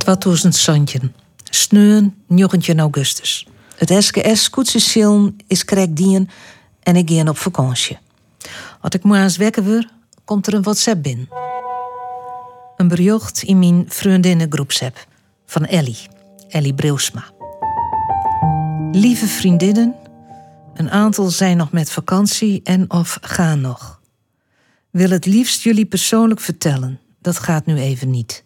2000 Santjen. Sneun 19 augustus. Het SKS Koetsessilm is krek dien en ik ga op vakantie. Als ik morgens wekken word, komt er een WhatsApp binnen. Een bericht in mijn vriendinnengroepsapp van Ellie, Ellie Brilsma. Lieve vriendinnen, een aantal zijn nog met vakantie en of gaan nog. Wil het liefst jullie persoonlijk vertellen. Dat gaat nu even niet.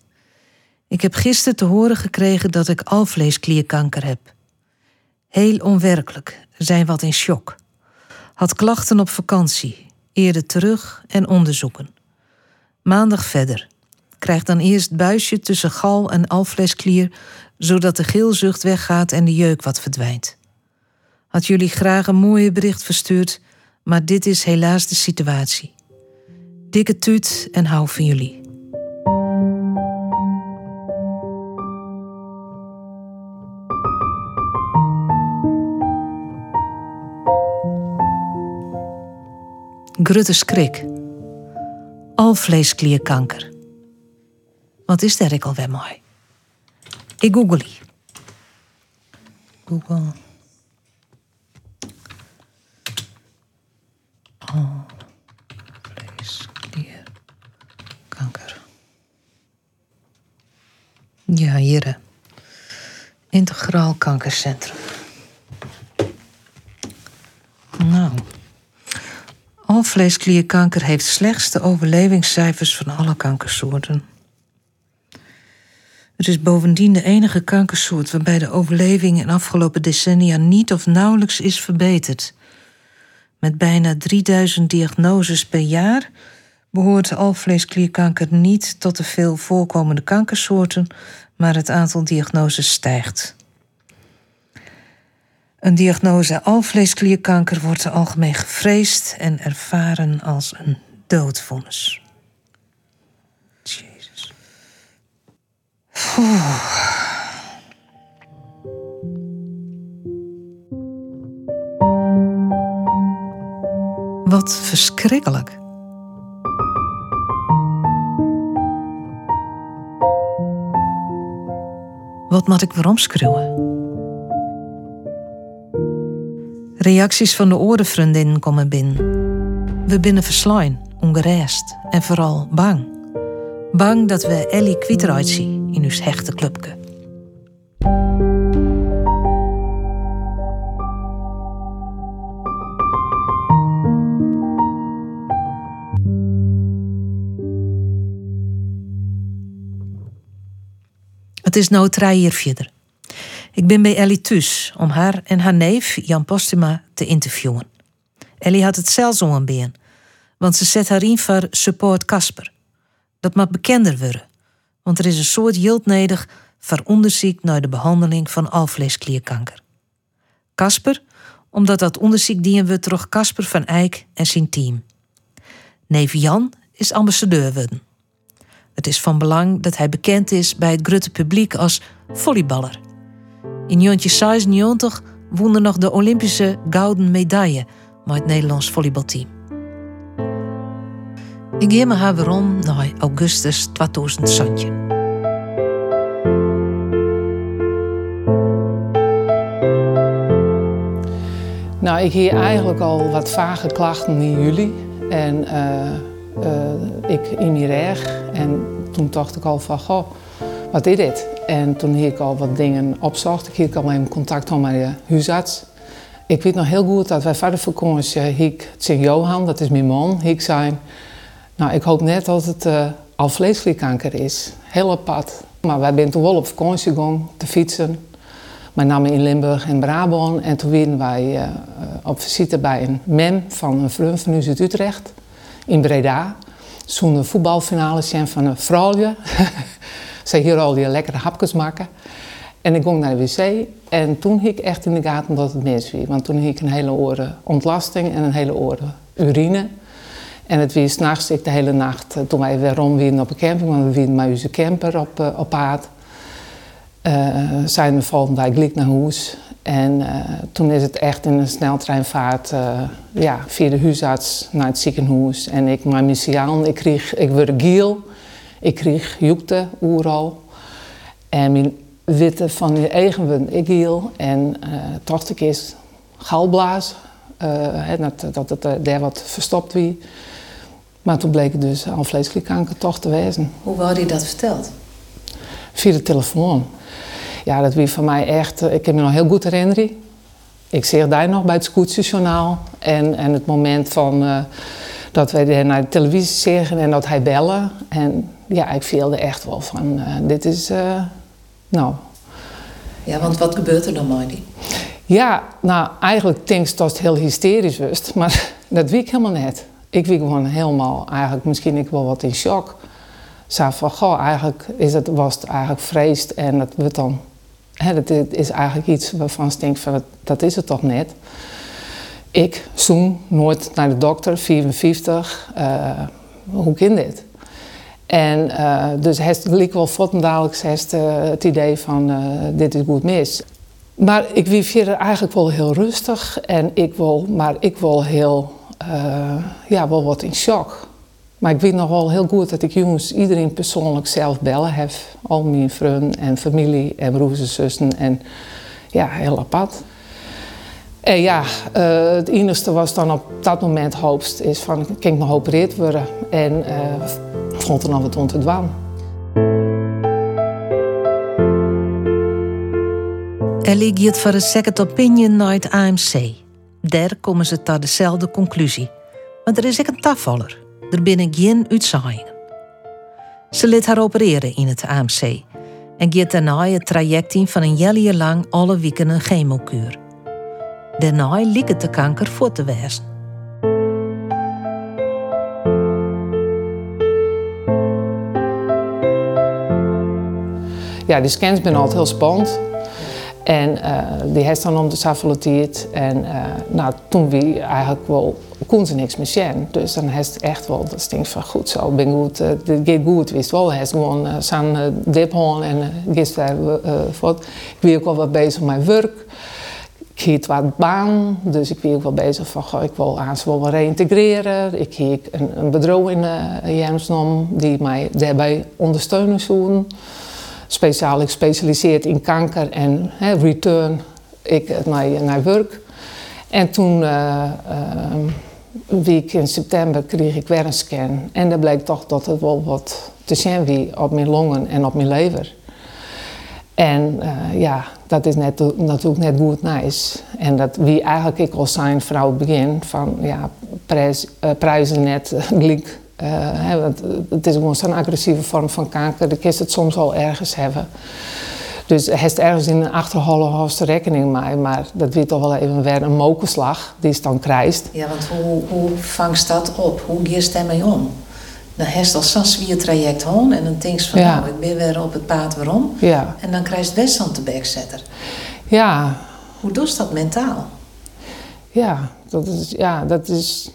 Ik heb gisteren te horen gekregen dat ik alvleesklierkanker heb. Heel onwerkelijk, zijn wat in shock. Had klachten op vakantie, eerder terug en onderzoeken. Maandag verder. Krijg dan eerst buisje tussen gal en alvleesklier, zodat de geelzucht weggaat en de jeuk wat verdwijnt. Had jullie graag een mooie bericht verstuurd, maar dit is helaas de situatie. Dikke tuut en hou van jullie. Grutte skrik. Alvleesklierkanker. Wat is daar ik alweer mooi? Ik google die. Google. Alvleesklierkanker. Ja, hier. Integraal kankercentrum. Nou. Alvleesklierkanker heeft slechts de overlevingscijfers van alle kankersoorten. Het is bovendien de enige kankersoort waarbij de overleving in afgelopen decennia niet of nauwelijks is verbeterd. Met bijna 3000 diagnoses per jaar behoort alvleesklierkanker niet tot de veel voorkomende kankersoorten, maar het aantal diagnoses stijgt. Een diagnose alvleesklierkanker wordt algemeen gevreesd en ervaren als een doodvonnis. Jezus. Wat verschrikkelijk. Wat moet ik weer omschreeuwen? Reacties van de orenvriendinnen komen binnen. We binnen verslaan, ongerest en vooral bang. Bang dat we Ellie kwijt zien in ons hechte clubke. Het is nou drie jaar. Ik ben bij Ellie thuis om haar en haar neef Jan Postuma te interviewen. Ellie had het zelfs been, want ze zet haar in voor support Casper. Dat moet bekender worden, want er is een soort jild nodig voor onderzoek naar de behandeling van alvleesklierkanker. Casper, omdat dat onderzoek dienen we terug Casper van Eyck en zijn team. Neef Jan is ambassadeur worden. Het is van belang dat hij bekend is bij het grote publiek als volleyballer. In 1996 won nog de Olympische gouden medaille met het Nederlands volleybalteam. Ik geef me haar waarom naar augustus 2000 Nou, ik hier eigenlijk al wat vage klachten in juli. En uh, uh, ik in mijn reg. En toen dacht ik al van, goh, wat is dit? En toen heb ik al wat dingen opzocht. Ik heb al even contact met mijn huisarts. Ik weet nog heel goed dat wij voor de vakantie, ik Sint-Johan, dat is mijn man, zijn. Nou, ik hoop net dat het uh, al vleesklierkanker is. Heel apart. Maar wij zijn toen wel op vakantie gegaan te fietsen. Met name in Limburg en Brabant. En toen waren wij uh, op visite bij een mem van een vriend van uit Utrecht. In Breda. Zo'n voetbalfinale van een vrouwje. Zij hier al die lekkere hapjes maken. En ik ging naar de wc en toen hik ik echt in de gaten dat het mis was. Want toen hik ik een hele oren ontlasting en een hele oren urine. En het was s'nachts ik de hele nacht, eh, toen wij weer rondwierden op een camping, want we wierden met onze camper op, uh, op paard. Uh, zijn we dag naar huis. En uh, toen is het echt in een sneltreinvaart ja, via de huisarts naar het ziekenhuis. En ik, mijn missie ik kreeg, ik werd giel. Ik kreeg joekte, oeral. En mijn witte van je eigen ik hiel. En uh, toch een keer galblaas. Uh, dat, dat het uh, daar wat verstopt wie. Maar toen bleek het dus al vleeskliekkanker toch te wezen. Hoe had hij dat verteld? Via de telefoon. Ja, dat wie van mij echt... Ik heb me nog heel goed herinneren. Ik zeg daar nog bij het scootjesjournaal. En, en het moment van... Uh, dat wij naar de televisie zeggen en dat hij bellen. En ja, ik er echt wel van... Uh, dit is... Uh, nou... Ja, want wat gebeurt er dan, Marty? Ja, nou, eigenlijk denk ik dat het heel hysterisch was. Maar dat weet ik helemaal net. Ik was gewoon helemaal, eigenlijk misschien ik wel wat in shock. Zo van, goh, eigenlijk is het, was het eigenlijk vreesd en dat wordt dan... Hè, dat is eigenlijk iets waarvan ik denk van, dat is het toch net. Ik zoen nooit naar de dokter, 54. Uh, hoe kan dit? En uh, dus het liep wel dadelijk uh, het idee van dit is goed mis. Maar ik wie verder eigenlijk wel heel rustig en ik wil, maar ik wil heel, ja, wel wat in shock. Maar ik weet nog wel heel goed dat ik jongens iedereen persoonlijk zelf bellen heb. Al mijn vrienden en familie en broers en zussen en ja, heel apart. En ja, uh, het enige was dan op dat moment hoopst is van, ik kan nog geopereerd worden. En uh, vond er nog wat om te dwan. Ellie gaat voor een second opinion naar het AMC. Daar komen ze tot dezelfde conclusie. Maar er is ook een tafvaller. Er binnen geen uitzaaiingen. Ze liet haar opereren in het AMC en gaat daarna het traject in van een jaar lang alle weken een chemokuur. Daarna liep het de kanker voor te wezen. Ja, die scans zijn altijd heel spannend. En uh, die heeft dan om de safolotiet. En uh, nou, toen wie eigenlijk wel kon ze niks meer zien. Dus dan heeft echt wel dat ding van goed zo, ben goed, uh, dit gaat goed, wist wel. Hij gewoon uh, zijn dip en uh, gisteren voort. Ik ben ook wel wat bezig met werk ik hield wat baan, dus ik ben ook wel bezig van, ik wil ze wel reïntegreren. Ik heb een, een in uh, die mij daarbij ondersteunen zoen. Speciaal ik specialiseerd in kanker en return ik naar, naar werk. En toen, uh, week in september, kreeg ik weer een scan. En daar bleek toch dat het wel wat te zien wie op mijn longen en op mijn lever. En uh, ja, dat is net, natuurlijk net goed nice. En dat wie eigenlijk ik al zijn vrouw begin van ja, prijs, uh, prijzen net. Uh, want het is gewoon zo'n agressieve vorm van kanker. De kist het soms al ergens hebben. Dus is ergens in een achterholle rekening mee, maar dat weet toch wel even weer een mokerslag die is dan krijgt. Ja, want hoe, hoe vangst dat op? Hoe je daarmee om? Dan heeft al zo'n zwier traject hon en dan denk je van nou, ik ben weer op het paard waarom. Ja. En dan krijg je best aan de backsetter. Ja. Hoe doe je dat mentaal? Ja, dat is, ja, dat is...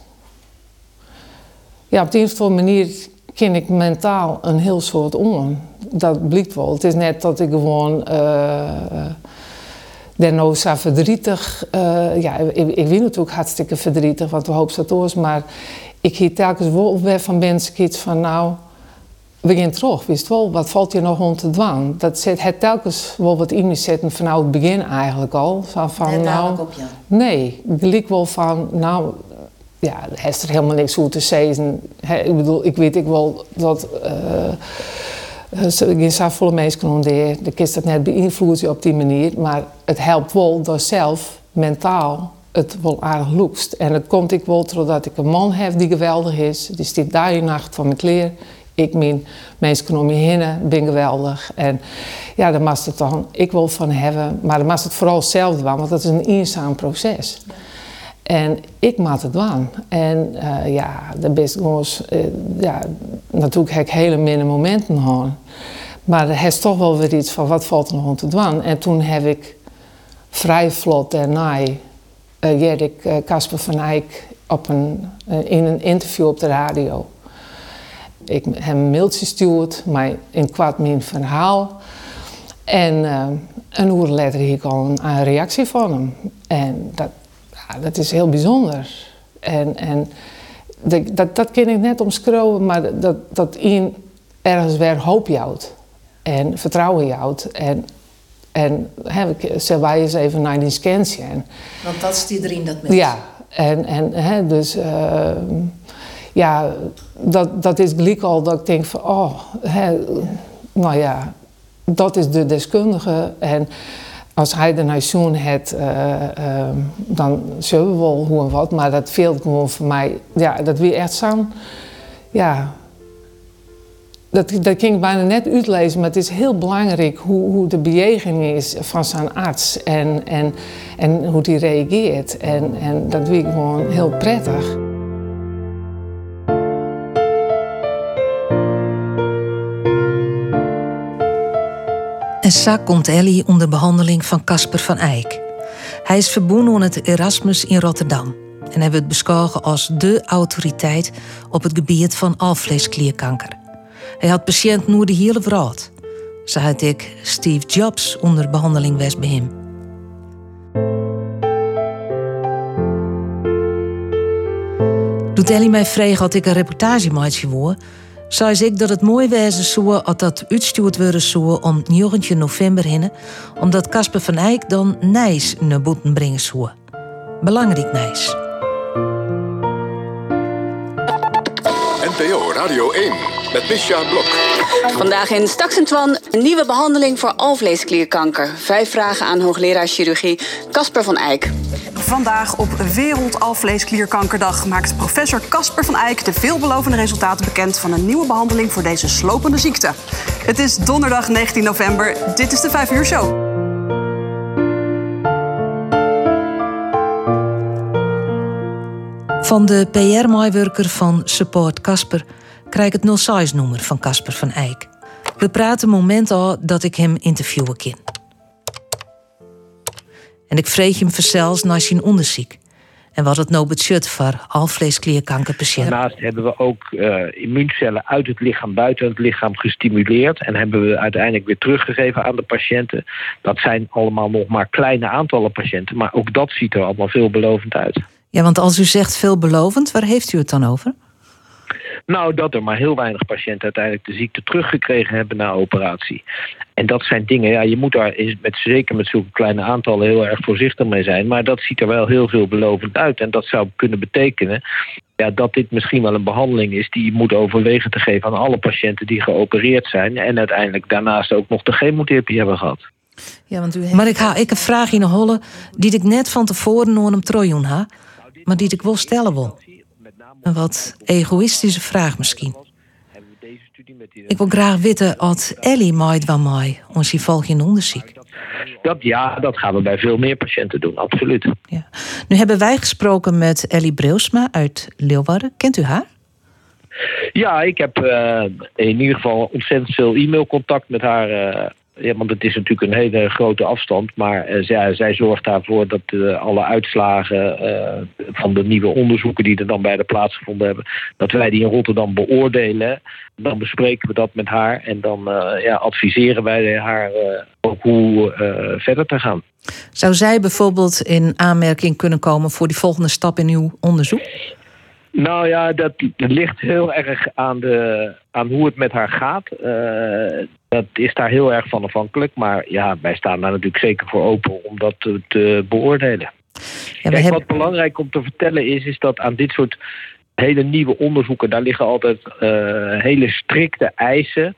Ja, op de een of andere manier ken ik mentaal een heel soort om. Dat blijkt wel. Het is net dat ik gewoon... Uh, nou zo verdrietig. Uh, ja, ik, ik weet natuurlijk hartstikke verdrietig, want we hopen dat maar ik hier telkens wel weer van mensen iets van nou, begin terug, wist wel, wat valt je nog om te dwaan? Dat zit het telkens wel wat in me zitten vanaf het begin eigenlijk al. Van, van nou, op, ja. Nee, ik wel van, nou, ja, er is er helemaal niks hoe te zeggen. ik bedoel, ik weet ik wel dat... Uh, ik zag volle mensen onder, de kist dat net beïnvloeden op die manier, maar het helpt wel door zelf mentaal het wel aardig loekst. En het komt ik wel doordat ik een man heb die geweldig is. Die stiet daar in nacht van mijn kleer. Ik min, mensen om je heen ben geweldig. En ja, daar mag het dan ik wil van hebben. Maar dan mag het vooral zelf doen, want dat is een eenzaam proces. En ik maak het doen. En uh, ja, de best gewoon, uh, ja, natuurlijk heb ik hele minder momenten gehad. Maar er is toch wel weer iets van wat valt er nog te doen. En toen heb ik vrij vlot daarna uh, Jerik uh, Casper van Eyck op uh, in een interview op de radio. Ik heb een mailtje gestuurd, maar in kwart mijn verhaal. En een uur later al een, een, reactie van hem. En dat, ja, dat is heel bijzonder. En, en dat, dat, dat kan ik net omschrijven, maar dat, dat in ergens weer hoop jouwt. en vertrouwen houdt. En, en hè, ze wij eens even naar die scan zien. Want dat is iedereen dat met. Ja, en, en hè, dus uh, ja, dat, dat is gelijk al dat ik denk van, oh, hè, nou ja, dat is de deskundige. En als hij de nation heeft, uh, uh, dan zullen we wel hoe en wat. Maar dat veelt gewoon voor mij, ja, dat weer echt zo. Ja, dat, dat ging ik bijna net uitlezen, maar het is heel belangrijk hoe, hoe de bejegening is van zijn arts en, en, en hoe die reageert. En, en dat vind ik gewoon heel prettig. En komt Ellie onder behandeling van Casper van Eyck. Hij is verbonden aan het Erasmus in Rotterdam en hij wordt beschouwd als de autoriteit op het gebied van alvleesklierkanker. Hij had patiënt nu de hele wereld. Zo had ik Steve Jobs onder behandeling was bij hem. Doet Ellie mij vragen had ik een reportage maatje woor, zei ik dat het mooi wezen zou als dat uitstuurd worden zou om 9 november heen, omdat Casper van Eyck dan Nijs naar boeten brengen zou. Belangrijk Nijs. NPO Radio 1 met Misha Blok. Vandaag in Staks en Twan een nieuwe behandeling voor alvleesklierkanker. Vijf vragen aan hoogleraar chirurgie Casper van Eyck. Vandaag op Wereldalvleesklierkankerdag maakt professor Casper van Eyck de veelbelovende resultaten bekend van een nieuwe behandeling voor deze slopende ziekte. Het is donderdag 19 november. Dit is de 5 uur show. Van de PR-meewerker van Support Casper krijg ik het 06-nummer van Casper van Eyck. We praten moment al dat ik hem interviewen kan. En ik vreeg hem verzels naar zijn onderzoek. En wat het nou budget voor alvleesklierkankerpatiënten. Daarnaast hebben we ook uh, immuuncellen uit het lichaam, buiten het lichaam gestimuleerd. En hebben we uiteindelijk weer teruggegeven aan de patiënten. Dat zijn allemaal nog maar kleine aantallen patiënten. Maar ook dat ziet er allemaal veelbelovend uit. Ja, want als u zegt veelbelovend, waar heeft u het dan over? Nou, dat er maar heel weinig patiënten uiteindelijk de ziekte teruggekregen hebben na operatie. En dat zijn dingen, ja, je moet daar met, zeker met zulke kleine aantallen heel erg voorzichtig mee zijn. Maar dat ziet er wel heel veelbelovend uit. En dat zou kunnen betekenen ja, dat dit misschien wel een behandeling is die je moet overwegen te geven aan alle patiënten die geopereerd zijn. En uiteindelijk daarnaast ook nog de chemotherapie hebben gehad. Ja, want u heeft... Maar ik ga ik een vraag in de holle die ik net van tevoren nog hem trojoen ha, maar die ik wil stellen wil. Een wat egoïstische vraag misschien. Ik wil graag weten wat Ellie maait van mij, ons volgende onderzoek. Dat, ja, dat gaan we bij veel meer patiënten doen, absoluut. Ja. Nu hebben wij gesproken met Ellie Breusma uit Leeuwarden. Kent u haar? Ja, ik heb uh, in ieder geval ontzettend veel e-mailcontact met haar uh, ja, want het is natuurlijk een hele grote afstand. Maar uh, zij, zij, zorgt daarvoor dat uh, alle uitslagen uh, van de nieuwe onderzoeken die er dan bij de plaatsgevonden hebben, dat wij die in Rotterdam beoordelen. Dan bespreken we dat met haar en dan ja, adviseren wij haar ook hoe verder te gaan. Zou zij bijvoorbeeld in aanmerking kunnen komen voor die volgende stap in uw onderzoek? Nou ja, dat, ligt heel erg aan, de, aan hoe het met haar gaat. Uh, dat is daar heel erg van afhankelijk. Maar ja, wij staan daar natuurlijk zeker voor open om dat te, te beoordelen. Ja, Kijk, Wat belangrijk om te vertellen is, is dat aan dit soort hele nieuwe onderzoeken, daar liggen altijd uh, hele strikte eisen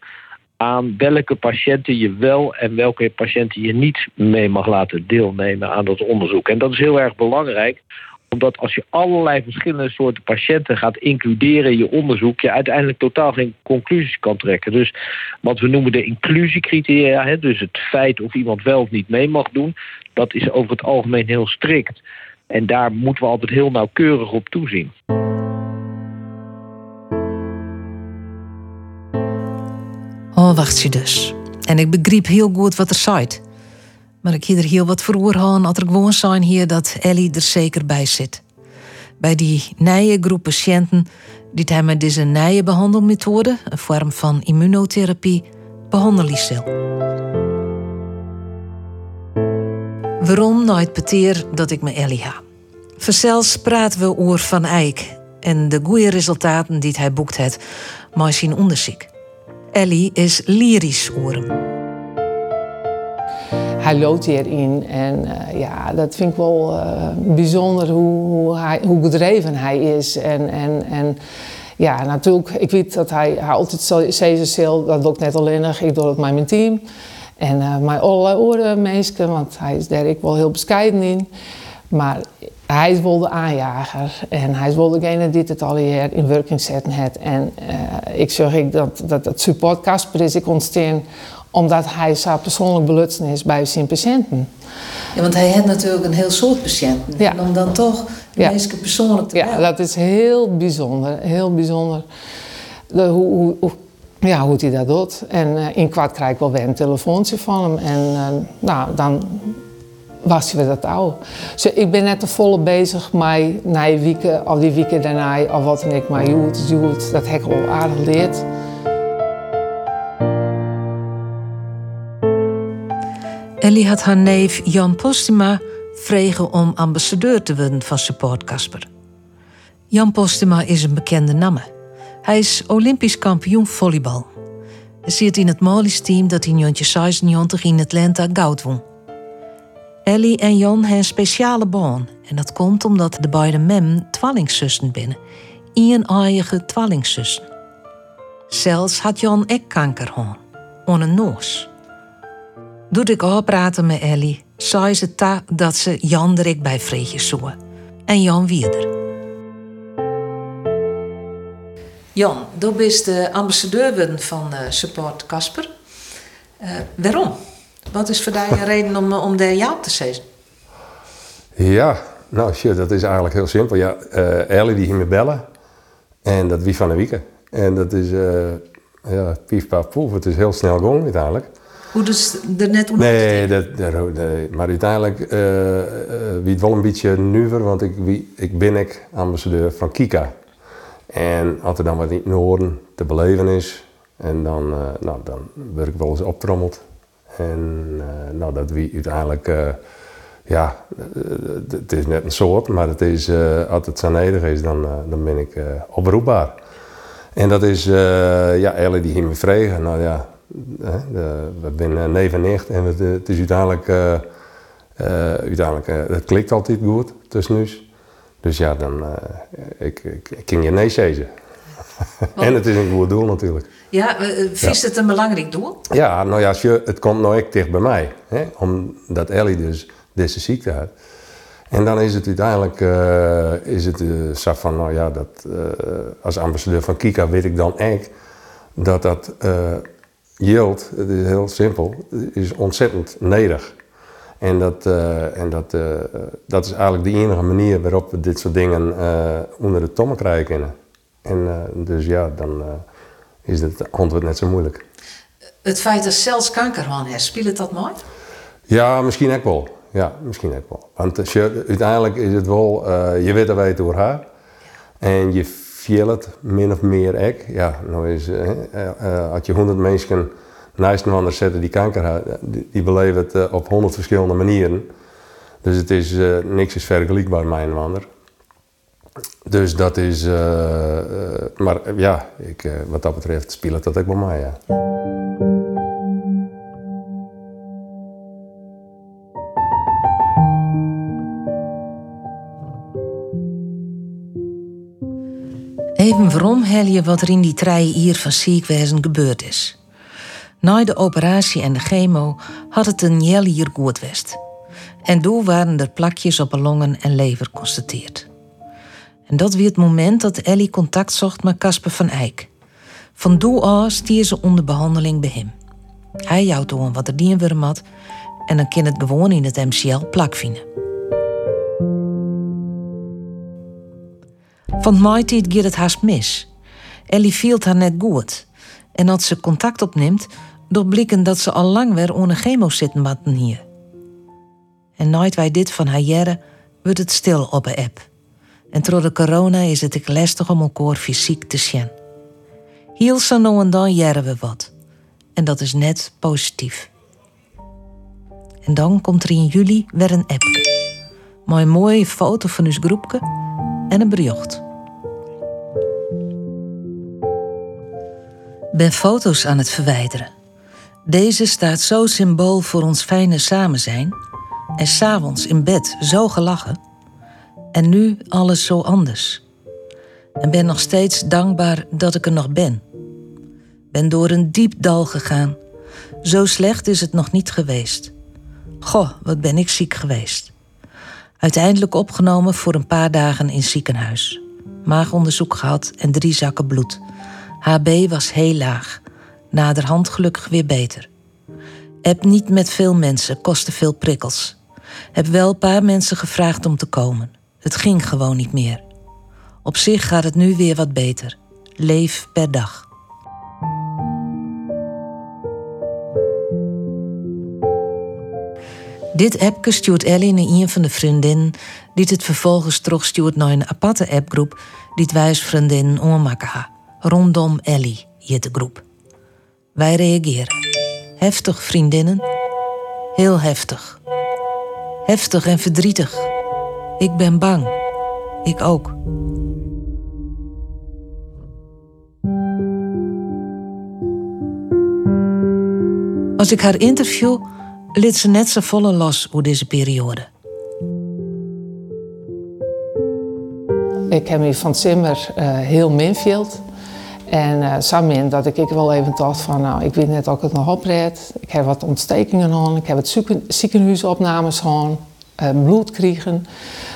aan welke patiënten je wel en welke patiënten je niet mee mag laten deelnemen aan dat onderzoek. En dat is heel erg belangrijk, omdat als je allerlei verschillende soorten patiënten gaat includeren in je onderzoek, je uiteindelijk totaal geen conclusies kan trekken. Dus wat we noemen de inclusiecriteria, hè, dus het feit of iemand wel of niet mee mag doen, dat is over het algemeen heel strikt. En daar moeten we altijd heel nauwkeurig op toezien. Oh, wacht je dus. En ik begreep heel goed wat er zei. Maar ik hier er heel wat voor had als er gewoon zijn hier dat Ellie er zeker bij zit. Bij die nieuwe groep patiënten die hij met deze nieuwe behandelmethode, een vorm van immunotherapie, behandelen zal. Waarom nooit peteer dat ik me Ellie ha? Verzels praten we over Van Eyck en de goede resultaten die hij boekt heeft, maar zijn onderzoek. Ellie is lyrisch hem. Hij loopt hierin en eh, ja, dat vind ik wel eh, bijzonder hoe, hoe, hij, hoe gedreven hij is. En, en, en ja, natuurlijk, ik weet dat hij, hij altijd zo dat doe ik net alleen, ik doe het met mijn team. En uh, met allerlei andere mensen, want hij is daar ik wel heel bescheiden in. Maar hij is wel de aanjager en hij is wel degene die het al hier in werking zetten heeft. En ik zeg ik dat, dat het support Casper is ik ontstaan omdat hij zo persoonlijk belutsen is bij zijn patiënten. Ja, want hij heeft natuurlijk een heel soort patiënten. Ja. En om dan toch de ja. persoonlijk te Ja, dat is heel bijzonder. Heel bijzonder. De, hoe, hoe, ja, hoe hij dat doet. En uh, in kwart krijg ik wel weer een telefoontje van hem. En uh, nou, dan was hij weer dat oude. Dus ik ben net te volle bezig met na weken of die weken daarna of wat en ik maar joet, joet. Dat heb ik al aardig leerd. Ellie had haar neef Jan Postuma vregen om ambassadeur te worden van Support Casper. Jan Postuma is een bekende namme. Hij is Olympisch kampioen volleybal. Hij zit in het Molly's team dat in 1996 in Atlanta goud won. Ellie en Jan hebben een speciale baan. En dat komt omdat de beide mem tweelingzussen binnen. Een eigen tweelingzussen. Zelfs had Jan ook kanker gehad. On een noos. Doet ik al praten met Ellie, zei ze ta dat ze Jan direct bij Vreetje zoeken. En Jan wieder. Jan, du bent de ambassadeur van uh, Support Casper. Uh, waarom? Wat is voor jou een reden om, om daar ja te zeggen? Ja, nou shit, dat is eigenlijk heel simpel. Ja, uh, Ellie die ging me bellen. En dat wie van een week. En dat is, uh, ja, pief, paf, poef. Het is heel snel gegaan uiteindelijk. Hoe dus er net nee, dat, dat, nee, maar uiteindelijk uh, uh, wie het wel een beetje nuver, want ik, wie, ik ben ik ambassadeur van Kika. En als er dan wat in het noorden te beleven is, en dan, uh, nou, dan word ik wel eens optrommeld. En nou, dat wie uiteindelijk, ja, het is net een soort, maar het is, als het zo nedig is, dan, dan ben ik oproepbaar. En dat is, ja, Ellie die ging me vregen, nou ja, we zijn neef en nicht en het, is uiteindelijk, uh, uh, uiteindelijk uh, het klikt altijd goed tussen ons. Dus ja, dan ik, ik, ik kan je nee zeggen. en het is een goed doel natuurlijk. Ja, vies het een belangrijk doel? Ja, nou ja, als je, het komt nou echt dicht bij mij. Hè, omdat Ellie dus deze ziekte had. En dan is het uiteindelijk is het, zo van, nou ja, dat, als ambassadeur van Kika weet ik dan echt dat dat yield, het is heel simpel, is ontzettend nederig. En, dat, uh, en dat, uh, dat is eigenlijk de enige manier waarop we dit soort dingen uh, onder de tommen krijgen kunnen. En dus ja, dan is het antwoord net zo moeilijk. Het feit dat zelfs kanker van heeft, speelt dat nooit? Ja, misschien ook wel. Ja, misschien ook wel. Want uiteindelijk is het wel, je weet er weet door haar. En je het min of meer ek. Ja, nou is, uh, als je honderd mensen naast ander zetten die kanker hebben, die, die beleven het op honderd verschillende manieren. Dus het is, niks is vergelijkbaar met een ander. Dus dat is, maar ja, ik, wat dat betreft speelt dat ook bij mij, ja. Even je wat er in die drie hier van ziekwezen gebeurd is. Na de operatie en de chemo had het een jel hier goed west. En toen waren er plakjes op de longen en lever constateerd. En dat weer het moment dat Ellie contact zocht met Casper van Eyck. Van doe aus stier ze onder behandeling bij hem. Hij jouwt toen wat er dien had en dan kan het gewoon in het MCL plak vinden. Van Maaitijd gaat het haast mis. Ellie viel haar net goed. En als ze contact opneemt, blikken dat ze al lang weer onder chemo zitten matten hier. En nooit wij dit van haar jaren, wordt het stil op de app. En door de corona is het ik lastig om elkaar fysiek te zien. Heel zo nou en dan jaren we wat. En dat is net positief. En dan komt er in juli weer een app. Mooi mooie foto van ons groepje en een bericht. ben foto's aan het verwijderen. Deze staat zo symbool voor ons fijne samen zijn. En s'avonds in bed zo gelachen. En nu alles zo anders. En ben nog steeds dankbaar dat ik er nog ben. Ben door een diep dal gegaan. Zo slecht is het nog niet geweest. Goh, wat ben ik ziek geweest. Uiteindelijk opgenomen voor een paar dagen in ziekenhuis. Maagonderzoek gehad en drie zakken bloed. HB was heel laag. Naderhand gelukkig weer beter. Heb niet met veel mensen, kostte veel prikkels. Heb wel een paar mensen gevraagd om te komen. Het ging gewoon niet meer. Op zich gaat het nu weer wat beter. Leef per dag. Dit appje stuurt Ellie naar een van de vriendinnen, die het vervolgens terugstuurt naar een aparte appgroep, die het wijs vriendinnen onmaken ha. Rondom Ellie, de groep. Wij reageren. Heftig, vriendinnen. Heel heftig. Heftig en verdrietig. Ik ben bang. Ik ook. Als ik haar interview, liet ze net zo volle los hoe deze periode. Ik heb me van Zimmer uh, heel minfield. En uh, zo min dat ik, ik wel even dacht van, nou, ik weet net of ik het nog opred. Ik heb wat ontstekingen gehad, ik heb het ziekenhuisopnames gehad, uh, bloed kregen.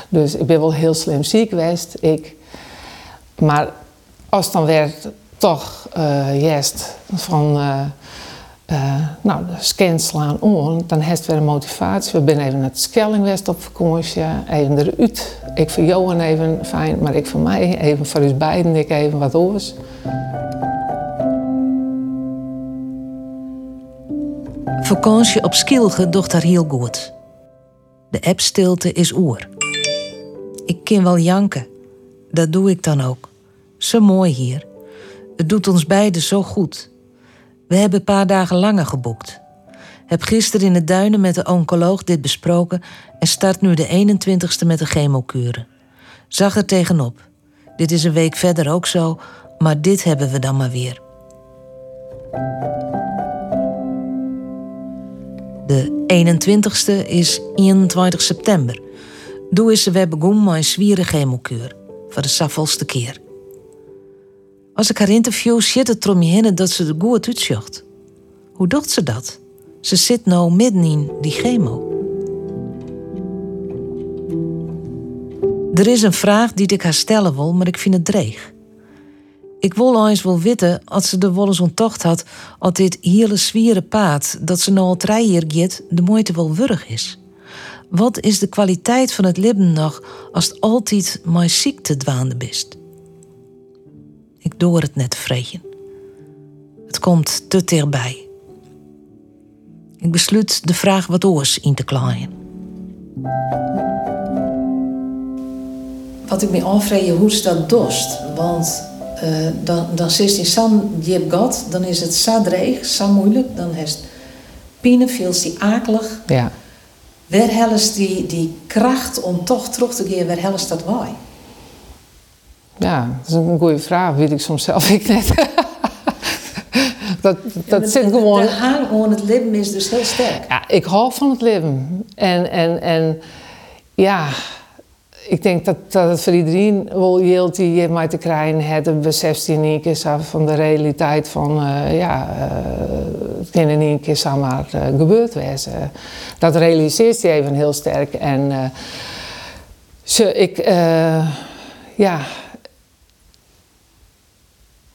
Dus ik ben wel heel slim ziek geweest. Ik, maar als dan werd toch uh, juist van uh, nou, de scans slaan om, dan heeft weer een motivatie. We zijn even naar het Skellingwest op vakantie, even eruit. Ik vind Johan even fijn, maar ik voor mij even voor ons beiden ik even wat oors. Vakantie op Skilge docht haar heel goed. De appstilte is oer. Ik kan wel janken. Dat doe ik dan ook. Zo mooi hier. Het doet ons beiden zo goed. We hebben een paar dagen langer geboekt. Heb gisteren in de duinen met de oncoloog dit besproken en start nu de 21ste met de chemokuren. Zag er tegenop. Dit is een week verder ook zo, maar dit hebben we dan maar weer. De 21ste is 21 september. Doe is we begonnen met een zwiere chemokuur. Voor de saffelste keer. Als ik haar interview, zit het erom je heen dat ze er goed uitzocht. Hoe doet ze dat? Ze zit nou midden in die chemo. Er is een vraag die ik haar stellen wil, maar ik vind het dreig. Ik wil eens wel weten als ze de wel eens onttocht had als dit hele zwiere paad dat ze nou al drie jaar de moeite wel wurg is. Wat is de kwaliteit van het leven nog als het altijd maar ziekte dwaande bist? Ik door het net vreten. Het komt te dichtbij. Ik besluit de vraag wat oors in te klaaien. Wat ik me afvraag, hoe is dat dorst? Want uh, dan, dan zit in San je God, dan is het zo dreig, zo moeilijk, dan is het pine, veel die akelig. Ja. Waar helles die, die kracht om toch terug te gaan, waar helles dat wij? Ja, dat is een goede vraag, weet ik soms zelf ik net. dat dat zit gewoon... De hang het leven is dus heel sterk. Ja, ik hou van het leven. En, en, en ja, ik denk dat, dat het voor iedereen wel hield die je mij te krijgen het beseft die niet is van de realiteit van uh, ja, uh, het kan in één keer uh, gebeurd wezen. Dat realiseert je even heel sterk. En ze, ik, ja,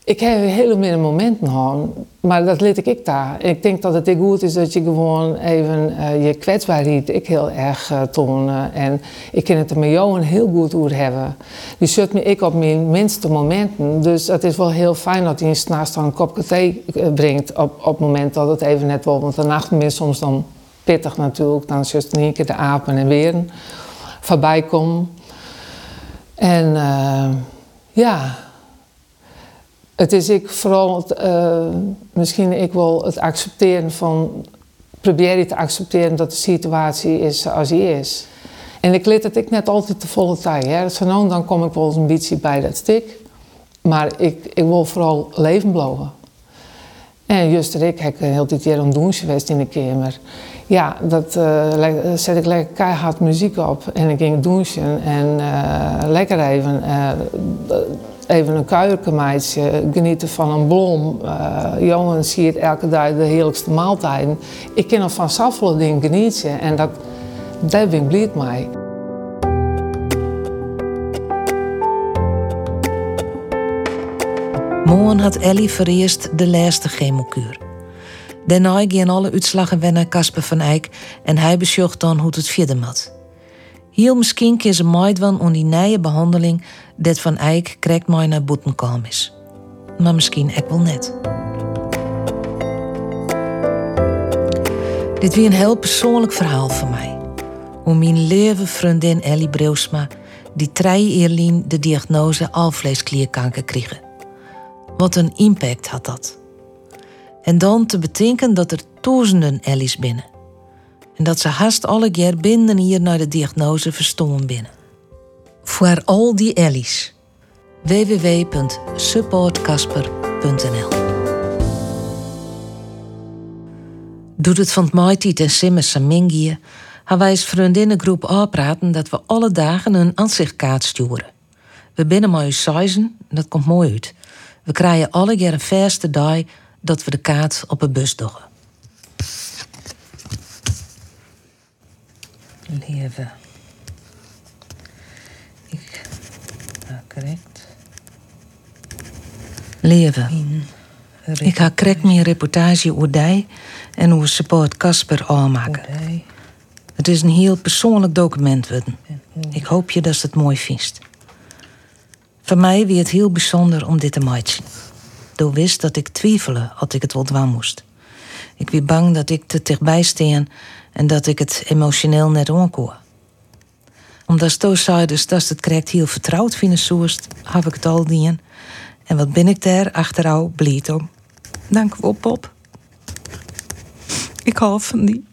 ik heb hele minder momenten gehad, maar dat liet ik daar. Ik denk dat het goed is dat je gewoon even uh, je kwetsbaarheid ik heel erg uh, tonen. En ik kan het er met jou een heel goed over hebben. Die zet me ik op mijn minste momenten. Dus het is wel heel fijn dat hij een s'nachts een kopje thee uh, brengt op, op het moment dat het even net wel. Want de nacht is soms dan pittig natuurlijk. Dan het een keer de apen en weren voorbij komen. En ja het is ik vooral het, uh, misschien ik wel het accepteren van probeer je te accepteren dat de situatie is zoals die is. En ik leed het ik net altijd de volle tijd. Hè. Zo nou dan kom ik wel eens een beetje bij dat stik. Maar ik, ik wil vooral leven blijven. En juist ik heb heel dit jaar een douche geweest in de kamer. Ja, dat uh, zet ik lekker keihard muziek op en ik ging douchen en uh, lekker even, even een kuierkenmeidje, genieten van een blom. jongen zie het elke dag de heerlijkste maaltijden. Ik kan nog van zoveel dingen genieten en dat, dat ben ik mij. Morgen had Ellie voor eerst de laatste chemokuur. Daarna gaan alle uitslagen weer naar Casper van Eyck en hij bezocht dan hoe het verder mat. Heel misschien keer ze van om die nieuwe behandeling dat van Eyck krijgt mij naar boeten is. Maar misschien ook wel net. Dit wie een heel persoonlijk verhaal voor mij. Hoe mijn lieve vriendin Ellie Breusma, die drie eerlien de diagnose alvleesklierkanker kregen. Wat een impact had dat. En dan te bedenken dat er duizenden Ellies binnen. En dat ze haast alle jaar binnen hier naar de diagnose verstonden binnen. Voor al die Ellies. www.supportcasper.nl Doet het van het Mighty en Simmers Samingie, gaan wij als vriendinnengroep aanpraten dat we alle dagen een aanzichtkaart sturen. We binnen maar uw dat komt mooi uit. We krijgen alle keer een verste dag dat we de kaart op een bus doggen. Leven. Ik. Ja, correct. Leven. Ik ga krek mijn reportage over die en hoe support Casper aanmaken. Het is een heel persoonlijk document worden. Ik hoop je dat je het mooi vindt. Voor mij wie het heel bijzonder om dit te maken. Door wist dat ik twijfelde als ik het wel dwaan moest. Ik was bang dat ik te dichtbij steen en dat ik het emotioneel net onkoor. Omdat dus dat het krijgt heel vertrouwd vinden soest, heb ik het al dien. En wat ben ik daar achterouw blied om. Dank wel, Pop. Ik hou van die.